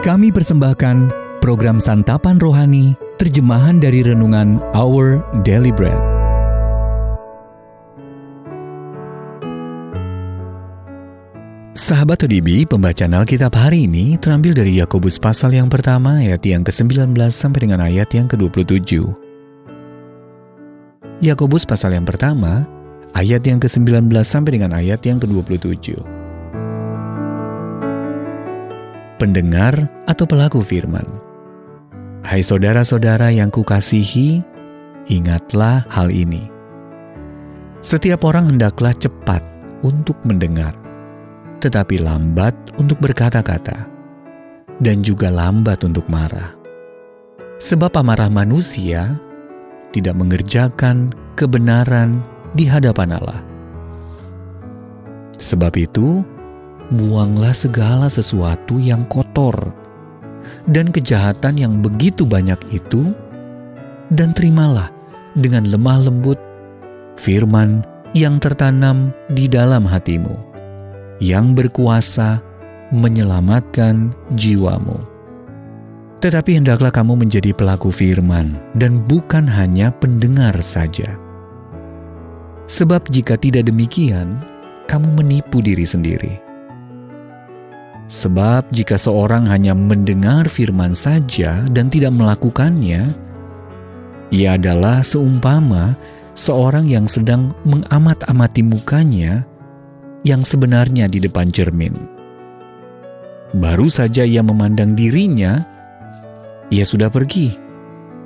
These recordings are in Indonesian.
Kami persembahkan program Santapan Rohani, terjemahan dari Renungan Our Daily Bread. Sahabat ODB, pembacaan Alkitab hari ini terambil dari Yakobus pasal yang pertama ayat yang ke-19 sampai dengan ayat yang ke-27. Yakobus pasal yang pertama ayat yang ke-19 sampai dengan ayat yang ke-27. Pendengar atau pelaku firman. Hai saudara-saudara yang kukasihi, ingatlah hal ini. Setiap orang hendaklah cepat untuk mendengar, tetapi lambat untuk berkata-kata, dan juga lambat untuk marah. Sebab amarah manusia tidak mengerjakan kebenaran di hadapan Allah. Sebab itu, buanglah segala sesuatu yang kotor dan kejahatan yang begitu banyak itu, dan terimalah dengan lemah lembut firman yang tertanam di dalam hatimu, yang berkuasa menyelamatkan jiwamu. Tetapi hendaklah kamu menjadi pelaku firman dan bukan hanya pendengar saja Sebab jika tidak demikian, kamu menipu diri sendiri. Sebab jika seorang hanya mendengar firman saja dan tidak melakukannya, ia adalah seumpama seorang yang sedang mengamat-amati mukanya yang sebenarnya di depan cermin. Baru saja ia memandang dirinya, ia sudah pergi,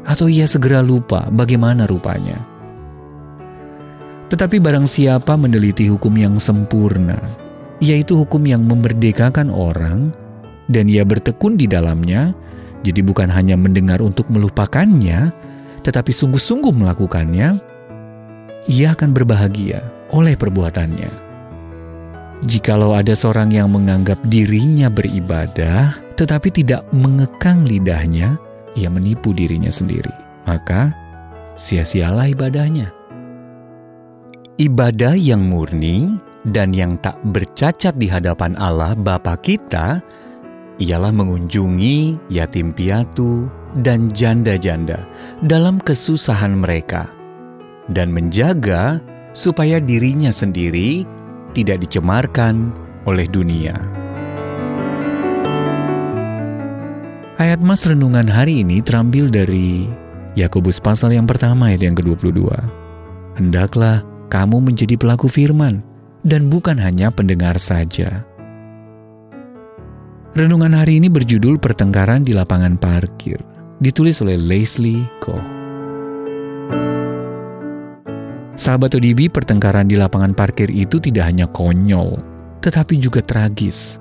atau ia segera lupa bagaimana rupanya. Tetapi barang siapa meneliti hukum yang sempurna, yaitu hukum yang memerdekakan orang, dan ia bertekun di dalamnya, jadi bukan hanya mendengar untuk melupakannya, tetapi sungguh-sungguh melakukannya, ia akan berbahagia oleh perbuatannya. Jikalau ada seorang yang menganggap dirinya beribadah, tetapi tidak mengekang lidahnya, ia menipu dirinya sendiri. Maka, sia-sialah ibadahnya. Ibadah yang murni dan yang tak bercacat di hadapan Allah Bapa kita ialah mengunjungi yatim piatu dan janda-janda dalam kesusahan mereka dan menjaga supaya dirinya sendiri tidak dicemarkan oleh dunia. Ayat Mas Renungan hari ini terambil dari Yakobus pasal yang pertama ayat yang ke-22. Hendaklah kamu menjadi pelaku firman dan bukan hanya pendengar saja. Renungan hari ini berjudul Pertengkaran di Lapangan Parkir, ditulis oleh Leslie Koh. Sahabat ODB, pertengkaran di lapangan parkir itu tidak hanya konyol, tetapi juga tragis.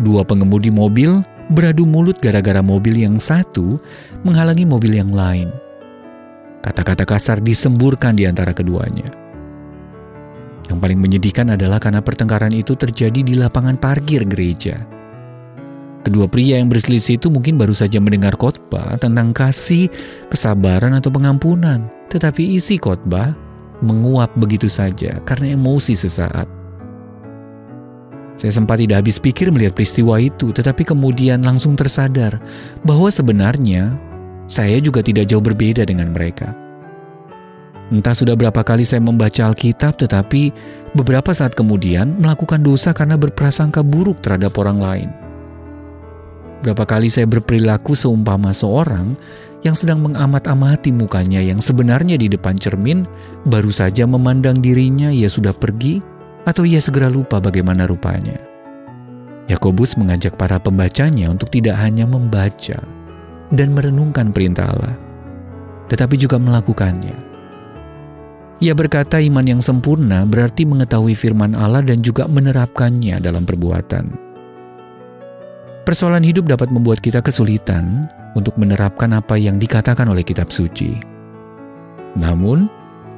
Dua pengemudi mobil beradu mulut gara-gara mobil yang satu menghalangi mobil yang lain. Kata-kata kasar disemburkan di antara keduanya. Yang paling menyedihkan adalah karena pertengkaran itu terjadi di lapangan parkir gereja. Kedua pria yang berselisih itu mungkin baru saja mendengar khotbah tentang kasih, kesabaran, atau pengampunan, tetapi isi khotbah menguap begitu saja karena emosi sesaat. Saya sempat tidak habis pikir melihat peristiwa itu, tetapi kemudian langsung tersadar bahwa sebenarnya saya juga tidak jauh berbeda dengan mereka. Entah sudah berapa kali saya membaca Alkitab, tetapi beberapa saat kemudian melakukan dosa karena berprasangka buruk terhadap orang lain. Berapa kali saya berperilaku seumpama seorang yang sedang mengamat-amati mukanya yang sebenarnya di depan cermin, baru saja memandang dirinya ia sudah pergi atau ia segera lupa bagaimana rupanya. Yakobus mengajak para pembacanya untuk tidak hanya membaca dan merenungkan perintah Allah, tetapi juga melakukannya ia berkata iman yang sempurna berarti mengetahui firman Allah dan juga menerapkannya dalam perbuatan. Persoalan hidup dapat membuat kita kesulitan untuk menerapkan apa yang dikatakan oleh kitab suci. Namun,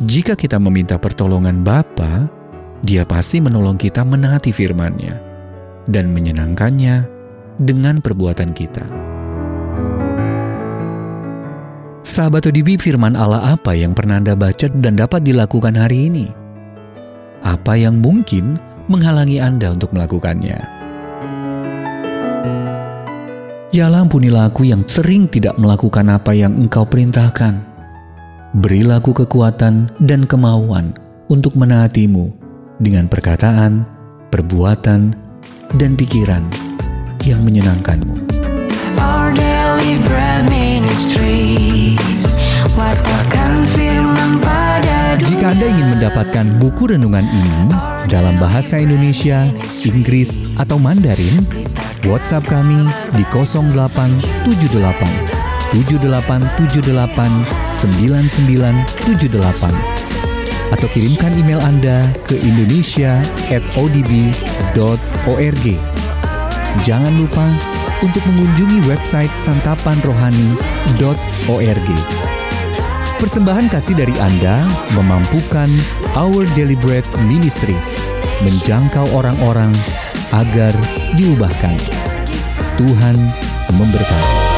jika kita meminta pertolongan Bapa, dia pasti menolong kita menaati firman-Nya dan menyenangkannya dengan perbuatan kita. Sahabat ODB firman Allah apa yang pernah Anda baca dan dapat dilakukan hari ini? Apa yang mungkin menghalangi Anda untuk melakukannya? Ya ampunilah aku yang sering tidak melakukan apa yang engkau perintahkan. Berilah aku kekuatan dan kemauan untuk menaatimu dengan perkataan, perbuatan, dan pikiran yang menyenangkanmu. Our daily bread pada Jika Anda ingin mendapatkan buku renungan ini dalam bahasa Indonesia, Inggris, atau Mandarin, WhatsApp kami di 0878 7878 9978 atau kirimkan email Anda ke indonesia@odb.org. Jangan lupa untuk mengunjungi website santapanrohani.org. Persembahan kasih dari Anda memampukan Our Deliberate Ministries menjangkau orang-orang agar diubahkan. Tuhan memberkati.